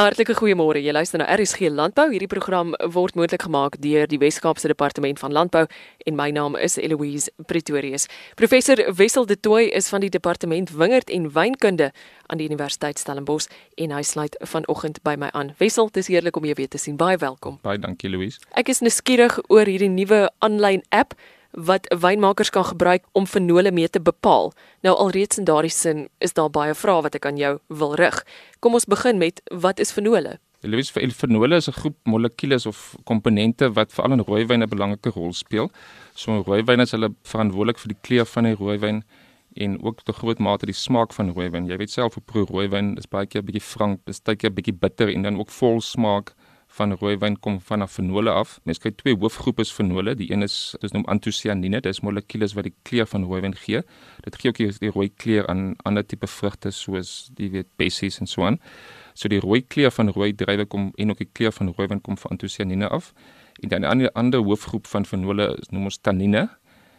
Hartlike goeiemôre. Jy luister na RSG Landbou. Hierdie program word moontlik gemaak deur die Wes-Kaapse Departement van Landbou en my naam is Eloise Pretorius. Professor Wessel De Tooy is van die Departement Wingerd en Wynkunde aan die Universiteit Stellenbosch en hy sluit vanoggend by my aan. Wessel, dis heerlik om jou weer te sien. Baie welkom. Baie dankie Louise. Ek is nuuskierig oor hierdie nuwe aanlyn app wat wynmakers kan gebruik om fenole mee te bepaal. Nou alreeds in daardie sin is daar baie vrae wat ek aan jou wil rig. Kom ons begin met wat is fenole? Louis, fenole is 'n groep molekules of komponente wat veral in rooiwyn 'n belangrike rol speel. So in rooiwyn is hulle verantwoordelik vir die kleur van die rooiwyn en ook tot groot mate die smaak van rooiwyn. Jy weet self proe rooiwyn is baie keer 'n bietjie frank, is baie keer 'n bietjie bitter en dan ook vol smaak van rooiwyn kom van af fenole af. Mens kry twee hoofgroepe fenole. Die een is dis noem antosianine. Dis molekules wat die kleur van rooiwyn gee. Dit gee ook die rooi kleur aan ander tipe vrugte soos die weet bessies en so aan. So die rooi kleur van rooi druiwe kom en ook die kleur van rooiwyn kom van antosianine af. En dan 'n ander hoofgroep van fenole is noem ons tannine.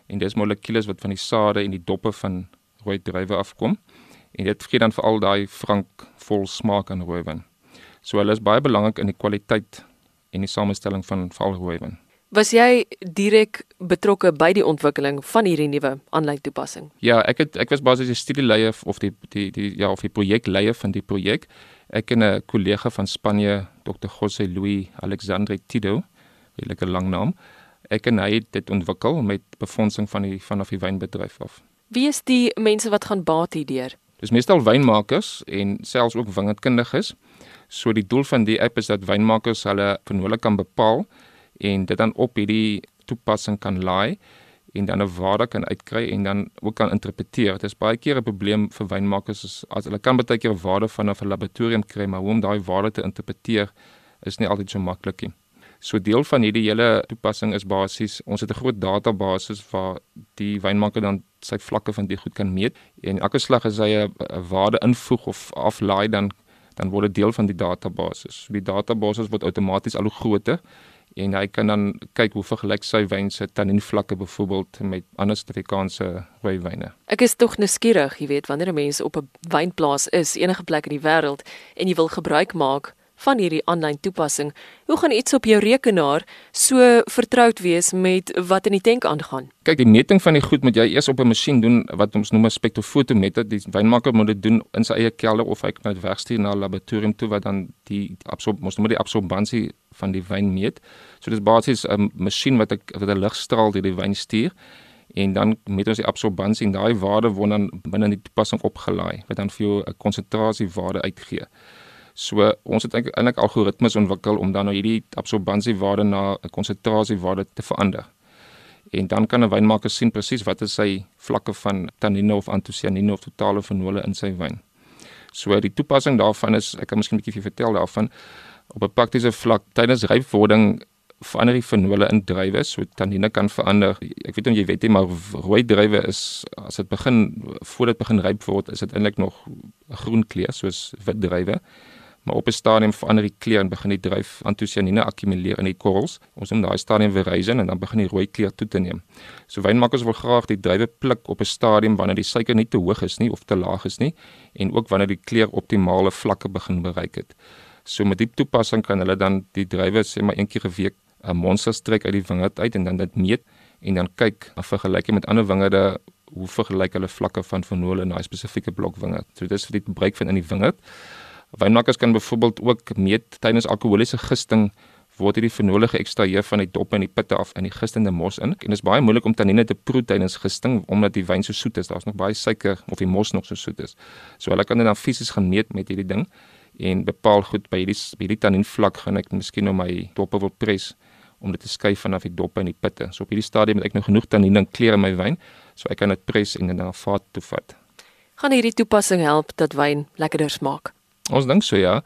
En dis molekules wat van die sade en die doppe van rooi druiwe afkom. En dit gee dan veral daai frank vol smaak aan rooiwyn. So hulle is baie belangrik in die kwaliteit en die samestelling van valrooiwyn. Was jy direk betrokke by die ontwikkeling van hierdie nuwe aanlyn toepassing? Ja, ek het ek was basies die studieleier of die die die ja, of die projekleier van die projek. Ek en 'n kollega van Spanje, Dr. José Luis Alexandre Tido, 'n lekker lang naam. Ek en hy het dit ontwikkel met befondsing van die vanaf die wynbedryf af. Wie is die mense wat gaan baat hierdeur? Dis meestal wynmakers en selfs ook wingerdkundiges. So die doel van die app is dat wynmakers hulle fenole kan bepaal en dit dan op hierdie toepassing kan laai en dan 'n waarde kan uitkry en dan ook kan interpreteer. Dit is baie keer 'n probleem vir wynmakers as, as hulle kan baie keer 'n waarde van 'n laboratorium kry, maar hoe om daai waarde te interpreteer is nie altyd so maklik nie. So deel van hierdie hele toepassing is basies ons het 'n groot database waar die wynmaker dan sy vlakke van die goed kan meet en elke slag as hy 'n waarde invoeg of aflaai dan dan word dit deel van die database. Die database word outomaties al hoe groter en hy kan dan kyk hoe vergelyk sy wyn se tanninvlakke byvoorbeeld met ander Suid-Afrikaanse rooiwyne. Ek is tog nuuskierig, jy weet, wanneer 'n mens op 'n wynplaas is, enige plek in die wêreld en jy wil gebruik maak van hierdie aanlyn toepassing. Hoe gaan iets op jou rekenaar so vertroud wees met wat in die tank aangaan? Kyk, die meting van die goed moet jy eers op 'n masjien doen wat ons noem 'n spektrofotometer. Die wynmaker moet dit doen in sy eie kelder of hy kan dit wegstuur na 'n laboratorium toe wat dan die absorb moet die absorbansie van die wyn meet. So dis basies 'n masjien wat 'n wat 'n ligstraal deur die wyn stuur en dan met ons die absorbansie en daai waarde word dan binne die toepassing opgelaai wat dan vir jou 'n konsentrasiewaarde uitgee. So ons het eintlik algoritmes ontwikkel om dan nou hierdie absorbansiewaarde na 'n konsentrasiewaarde te verander. En dan kan 'n wynmaker sien presies wat is sy vlakke van tannine of antosianine of totale fenole in sy wyn. So die toepassing daarvan is ek kan miskien 'n bietjie vertel daarvan op 'n praktiese vlak tydens rypwording verander die fenole in druiwe, so tannine kan verander. Ek weet nie jy weet nie, maar rooi druiwe is as dit begin voordat begin ryp word, is dit eintlik nog groen kleur soos wit druiwe maar op 'n stadium verander die kleur en begin die druif antosianine akkumuleer in die korrels. Ons noem daai stadium verizon en dan begin die rooi kleur toe te neem. So wynmakers wil graag die druiwe pluk op 'n stadium wanneer die suiker nie te hoog is nie of te laag is nie en ook wanneer die kleur optimale vlakke begin bereik het. So met die toepassing kan hulle dan die druiwe sê maar een keer 'n week 'n monster strek uit die wingerd uit en dan dit meet en dan kyk of vergelyk met ander wingerde hoe vergelyk hulle vlakke van fenole in daai spesifieke blok wingerd. So dis vir die gebruik van in die wingerd. Wynmakers kan byvoorbeeld ook meet tydens alkoholiese gisting word hierdie fenole geëkstraheer van die dop en die pitte af in die gistende mos in. En dit is baie moeilik om tannine te proe tydens gisting omdat die wyn so soet is. Daar's nog baie suiker of die mos nog so soet is. So hulle kan dit dan fisies gaan meet met hierdie ding en bepaal goed by hierdie by hierdie tannin vlak gaan ek miskien nou my doppe wil pres om dit te skei vanaf die doppe en die pitte. So op hierdie stadium het ek nou genoeg tannine in kleur in my wyn, so ek kan dit pres en dit na vaat toe vat. Gaan hierdie toepassing help dat wyn lekkerder smaak? Ons dink so ja.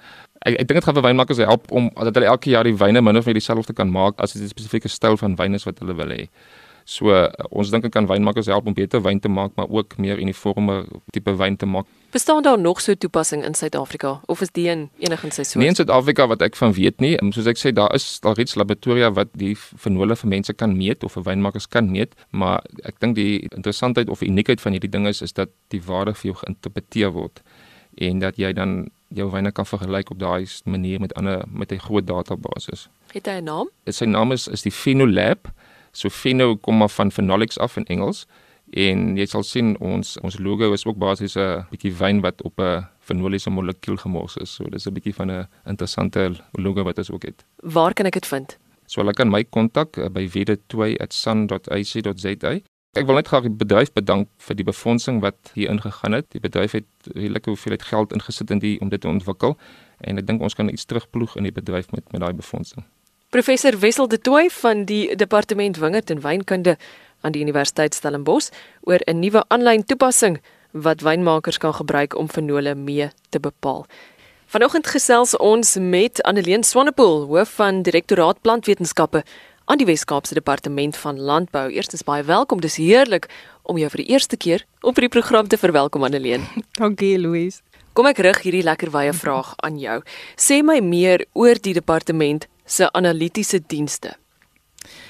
Ek ek dink dit gaan vir wynmakers help om dat hulle elke jaar die wyne min of meer dieselfde kan maak as dit 'n spesifieke styl van wyn is wat hulle wil hê. So ons dink dit kan wynmakers help om beter wyn te maak, maar ook meer uniforme tipe wyn te maak. Bestaan daar nog so toepassing in Suid-Afrika of is dit een enigiets sy so? Nee in Suid-Afrika wat ek van weet nie. Soos ek sê daar is al reeds laboratoria wat die fenole vir mense kan meet of vir wynmakers kan meet, maar ek dink die interessantheid of uniekheid van hierdie ding is is dat die waarde vir jou geïnterpreteer word en dat jy dan jou wyne kan vergelyk op daai manier met ander met 'n groot database. Het hy 'n naam? Sy naam is is die Phenolab. So Pheno kom maar van phenolics af in Engels en jy sal sien ons ons logo is ook basies 'n bietjie wyn wat op 'n fenoliese molekuul gemors is. So dis 'n bietjie van 'n interessante logo wat ons ook het. Waar kan ek dit vind? So hulle kan my kontak uh, by wede2@sun.ac.za. Ek wil net graag die bedryf bedank vir die befondsing wat hier ingegaan het. Die bedryf het redelike hoeveelheid geld ingesit in die om dit te ontwikkel en ek dink ons kan iets terugploeg in die bedryf met met daai befondsing. Professor Wessel de Tooy van die Departement Wingerd en Wynkunde aan die Universiteit Stellenbosch oor 'n nuwe aanlyn toepassing wat wynmakers kan gebruik om fenole mee te bepaal. Vanoggend gesels ons met Anneleen Swanepoel, hoof van Direktoraat Plantwetenskappe aan die Wes-Kaapse Departement van Landbou. Eerstens baie welkom. Dis heerlik om jou vir die eerste keer op hierdie program te verwelkom Anneleen. Dankie Louise. Kom ek rig hierdie lekker wye vraag aan jou. Sê my meer oor die departement se analitiese dienste.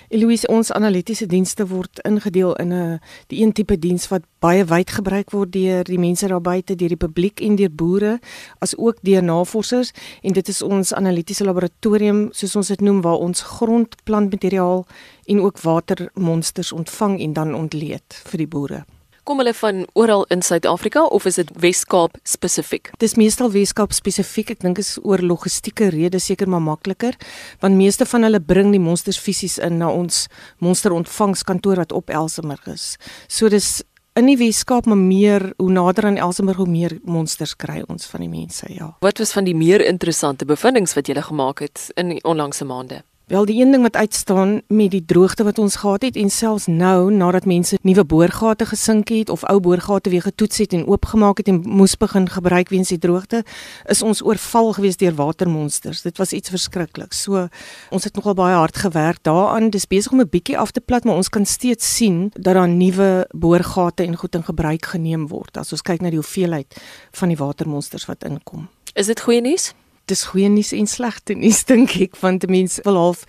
Eloise, ons analitiese dienste word ingedeel in 'n die een tipe diens wat baie wyd gebruik word deur die mense daar buite, deur die publiek en deur boere, as ook deur navorsers en dit is ons analitiese laboratorium soos ons dit noem waar ons grondplantmateriaal en ook watermonsters ontvang en dan ontleed vir die boere. Kom hulle van oral in Suid-Afrika of is dit Wes-Kaap spesifiek? Dis meestal Wes-Kaap spesifiek. Ek dink is oor logistieke redes seker maar makliker, want meeste van hulle bring die monsters fisies in na ons monsterontvangskantoor wat op Elsenburg is. So dis in die Wes-Kaap maar meer hoe nader aan Elsenburg hoe meer monsters kry ons van die mense, ja. Wat was van die meer interessante bevindinge wat jy gemaak het in die onlangse maande? Wel die een ding wat uitstaan met die droogte wat ons gehad het en selfs nou nadat mense nuwe boorgate gesink het of ou boorgate weer getoets het en oopgemaak het en moes begin gebruik weens die droogte, is ons oorval gewees deur watermonsters. Dit was iets verskrikliks. So ons het nogal baie hard gewerk daaraan. Dis besig om 'n bietjie af te plat, maar ons kan steeds sien dat daar nuwe boorgate en goed in gebruik geneem word as ons kyk na die hoeveelheid van die watermonsters wat inkom. Is dit goeie nuus? Dis goeie nuus en slegte nuus dink ek want mense wil half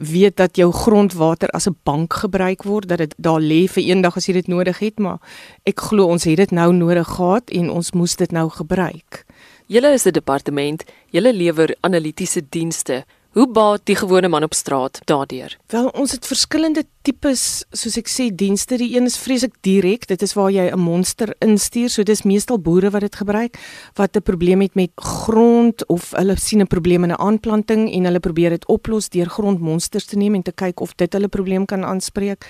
weet dat jou grondwater as 'n bank gebruik word dat dit daar lê vir eendag as jy dit nodig het maar ek glo ons het dit nou nodig gehad en ons moes dit nou gebruik. Julle is 'n departement, julle lewer analitiese dienste Hoe baat die gewone man op straat daardeur? Wel, ons het verskillende tipes, soos ek sê, dienste. Die een is vreeslik direk. Dit is waar jy 'n monster instuur. So dis meestal boere wat dit gebruik wat 'n probleem het met grond of hulle sien 'n probleem in 'n aanplanting en hulle probeer dit oplos deur grondmonsters te neem en te kyk of dit hulle probleem kan aanspreek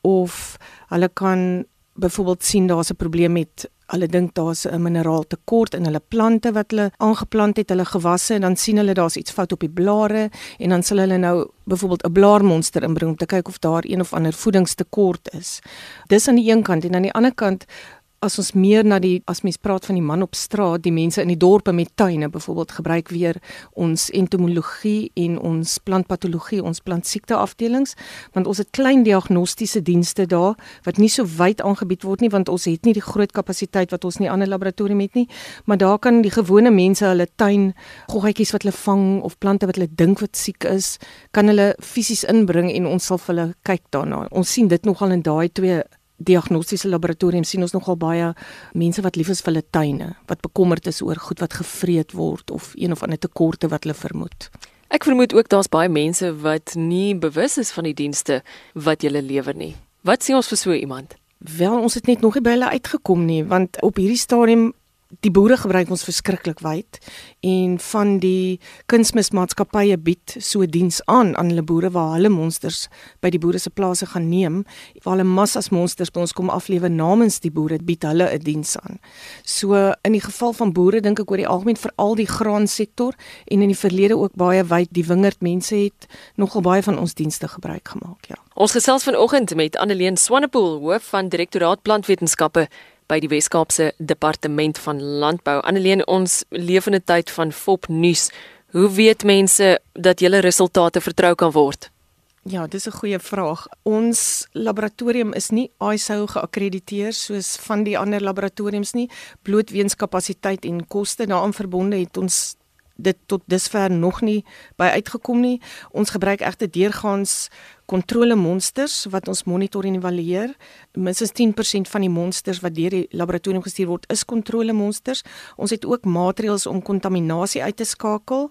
of hulle kan byvoorbeeld sien daar's 'n probleem met hulle dink daar's 'n mineraal tekort in hulle plante wat hulle aangeplant het, hulle gewasse en dan sien hulle daar's iets fout op die blare en dan sal hulle nou byvoorbeeld 'n blaarmonster inbring om te kyk of daar een of ander voedingstekort is. Dis aan die een kant en aan die ander kant as ons meer na die as mens praat van die man op straat, die mense in die dorpe met tuine byvoorbeeld gebruik weer ons entomologie en ons plantpatologie, ons plantsiekte afdelings, want ons het klein diagnostiese dienste daar wat nie so wyd aangebied word nie want ons het nie die groot kapasiteit wat ons in die ander laboratorium het nie, maar daar kan die gewone mense hulle tuin goggetjies wat hulle vang of plante wat hulle dink wat siek is, kan hulle fisies inbring en ons sal vir hulle kyk daarna. Ons sien dit nogal in daai twee diagnostiese laboratorium sien ons nogal baie mense wat lief is vir hulle tuine, wat bekommerd is oor goed wat gevreet word of een of ander tekorte wat hulle vermoed. Ek vermoed ook daar's baie mense wat nie bewus is van die dienste wat jy lewer nie. Wat sien ons vir so iemand? Wel, ons het net nog nie by hulle uitgekom nie, want op hierdie stadium die boere gebruik ons verskriklik wyd en van die kunsmismaatskappye bied so diens aan aan hulle boere waar hulle monsters by die boere se plase gaan neem waar hulle massas monsters by ons kom aflewe namens die boere bied hulle 'n diens aan. So in die geval van boere dink ek oor die algemeen vir al die graansektor en in die verlede ook baie wyd die wingerd mense het nogal baie van ons dienste gebruik gemaak ja. Ons gesels vanoggend met Anneleen Swanepoel hoof van Direktoraat Plantwetenskappe by die Weskaapse Departement van Landbou. Anneleen, ons lewende tyd van fop nuus. Hoe weet mense dat julle resultate vertrou kan word? Ja, dis 'n goeie vraag. Ons laboratorium is nie ISO geakkrediteer soos van die ander laboratoriums nie. Bloot weens kapasiteit en koste daaraan verbonde het ons dit tot dusver nog nie by uitgekom nie. Ons gebruik egter deurgaans kontrolemonsters wat ons monitor en evalueer. Minstens 10% van die monsters wat deur die laboratorium gestuur word, is kontrolemonsters. Ons het ook maatreëls om kontaminasie uit te skakel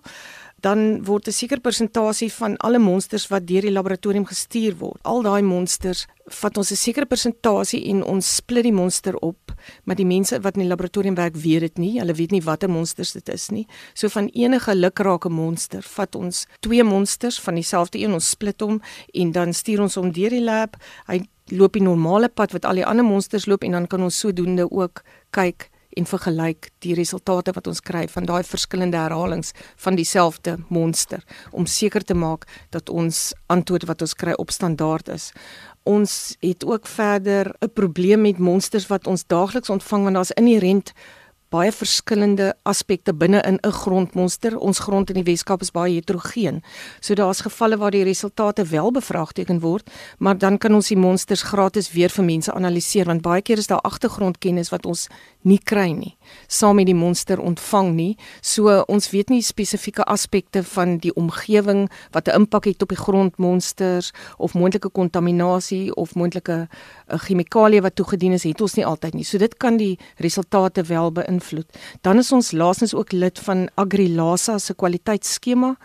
dan word 'n sekere persentasie van alle monsters wat deur die laboratorium gestuur word. Al daai monsters vat ons 'n sekere persentasie en ons split die monster op, maar die mense wat in die laboratorium werk weet dit nie. Hulle weet nie watter monsters dit is nie. So van enige lukrake monster vat ons twee monsters van dieselfde een, ons split hom en dan stuur ons hom deur die lab. Hy loop die normale pad wat al die ander monsters loop en dan kan ons sodoende ook kyk en vergelyk die resultate wat ons kry van daai verskillende herhalings van dieselfde monster om seker te maak dat ons antwoord wat ons kry op standaard is. Ons het ook verder 'n probleem met monsters wat ons daagliks ontvang want daar's inherënt baie verskillende aspekte binne in 'n grondmonster. Ons grond in die Weskaap is baie heterogeen. So daar's gevalle waar die resultate wel bevraagteken word, maar dan kan ons die monsters gratis weer vir mense analiseer want baie keer is daar agtergrondkennis wat ons nie kry nie saam met die monster ontvang nie. So ons weet nie spesifieke aspekte van die omgewing wat 'n impak het op die grondmonsters of moontlike kontaminasie of moontlike uh, chemikalieë wat toegedien is, het ons nie altyd nie. So dit kan die resultate wel beïnvloed. Dan is ons laasens ook lid van AgriLasa se kwaliteitsskema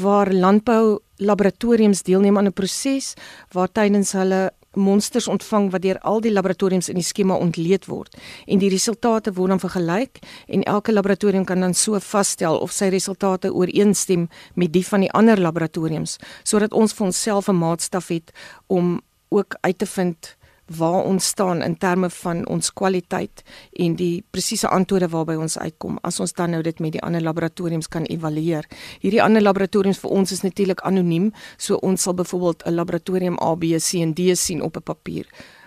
waar landbou laboratoriums deelneem aan 'n proses waar tydens hulle monsters ontvang wat deur al die laboratoriums in die skema ontleed word en die resultate word dan vergelyk en elke laboratorium kan dan so vasstel of sy resultate ooreenstem met die van die ander laboratoriums sodat ons vir onsself 'n maatstaf het om ook uit te vind waar ons staan in terme van ons kwaliteit en die presiese antwoorde waarby ons uitkom as ons dan nou dit met die ander laboratoriums kan evalueer. Hierdie ander laboratoriums vir ons is natuurlik anoniem, so ons sal byvoorbeeld 'n laboratorium A, B, C en D sien op 'n papier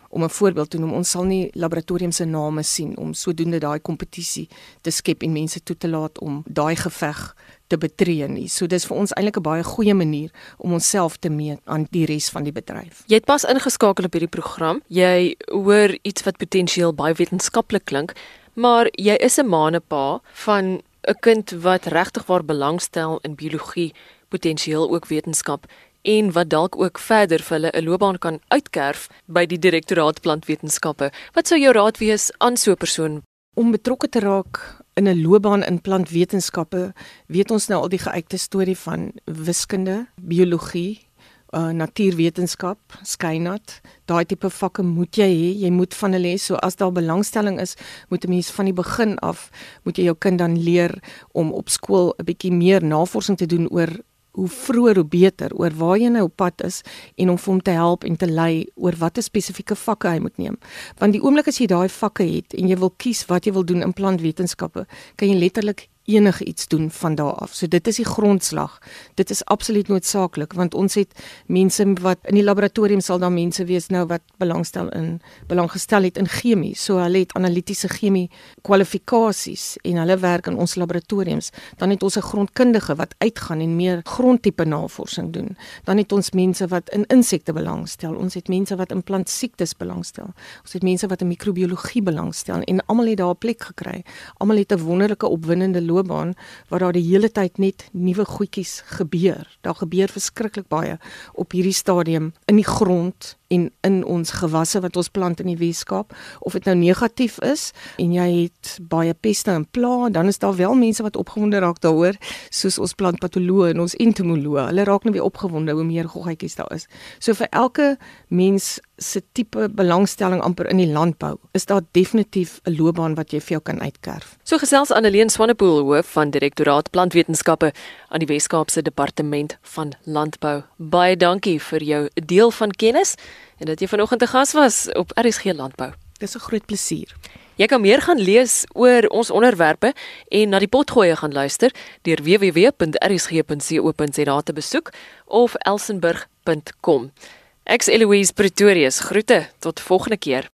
om 'n voorbeeld te noem. Ons sal nie laboratorium se name sien om sodoende daai kompetisie te skep en mense toe te laat om daai geveg te betree nie. So dis vir ons eintlik 'n baie goeie manier om onsself te meet aan die res van die bedryf. Jy het pas ingeskakel op hierdie program. Jy hoor iets wat potensieel baie wetenskaplik klink, maar jy is 'n maanepa van 'n kind wat regtig waar belangstel in biologie, potensieel ook wetenskap en wat dalk ook verder vir hulle 'n loopbaan kan uitkerf by die direktoraat plantwetenskappe. Wat sou jou raad wees aan so 'n persoon om betrokke te raak in 'n loopbaan in plantwetenskappe? Weet ons nou al die geuite storie van wiskunde, biologie, uh, natuurwetenskap, skynat. Daai tipe vakke moet jy hê. Jy moet van hulle hê. So as daar belangstelling is, moet 'n mens van die begin af moet jy jou kind dan leer om op skool 'n bietjie meer navorsing te doen oor hoe vroeër hoe beter oor waar jy nou op pad is en om hom te help en te lei oor watter spesifieke vakke hy moet neem. Want die oomblik as jy daai vakke het en jy wil kies wat jy wil doen in plantwetenskappe, kan jy letterlik enige iets doen van daar af. So dit is die grondslag. Dit is absoluut noodsaaklik want ons het mense wat in die laboratorium sal daar mense wees nou wat belangstel in belang gestel het in chemie. So hulle het analitiese chemie kwalifikasies en hulle werk in ons laboratoriums. Dan het ons 'n grondkundige wat uitgaan en meer grondtipe navorsing doen. Dan het ons mense wat in insekte belangstel. Ons het mense wat in plantsiektes belangstel. Ons het mense wat in microbiologie belangstel en almal het daar 'n plek gekry. Almal het 'n wonderlike opwindende loopbaan waar daar die hele tyd net nuwe goedjies gebeur. Daar gebeur verskriklik baie op hierdie stadium in die grond en in ons gewasse wat ons plant in die Weskaap of dit nou negatief is en jy het baie peste en pla dan is daar wel mense wat opgewonde raak daaroor soos ons plantpatoloë en ons entomoloë hulle raak nou weer opgewonde hoe meer goggetjies daar is. So vir elke mens se tipe belangstelling amper in die landbou is daar definitief 'n loopbaan wat jy vir jou kan uitkerf. So gesels Anneleen Swanepoel hoof van direktoraat plantwetenskappe aan die Weskaapse departement van landbou. Baie dankie vir jou deel van kennis en dat jy vanoggend te gas was op RSG Landbou. Dis 'n groot plesier. Jy kan meer gaan lees oor ons onderwerpe en na die potgoeie gaan luister deur www.rsg.co.za te besoek of elsenburg.com. Ek's Eloise Pretorius. Groete tot volgende keer.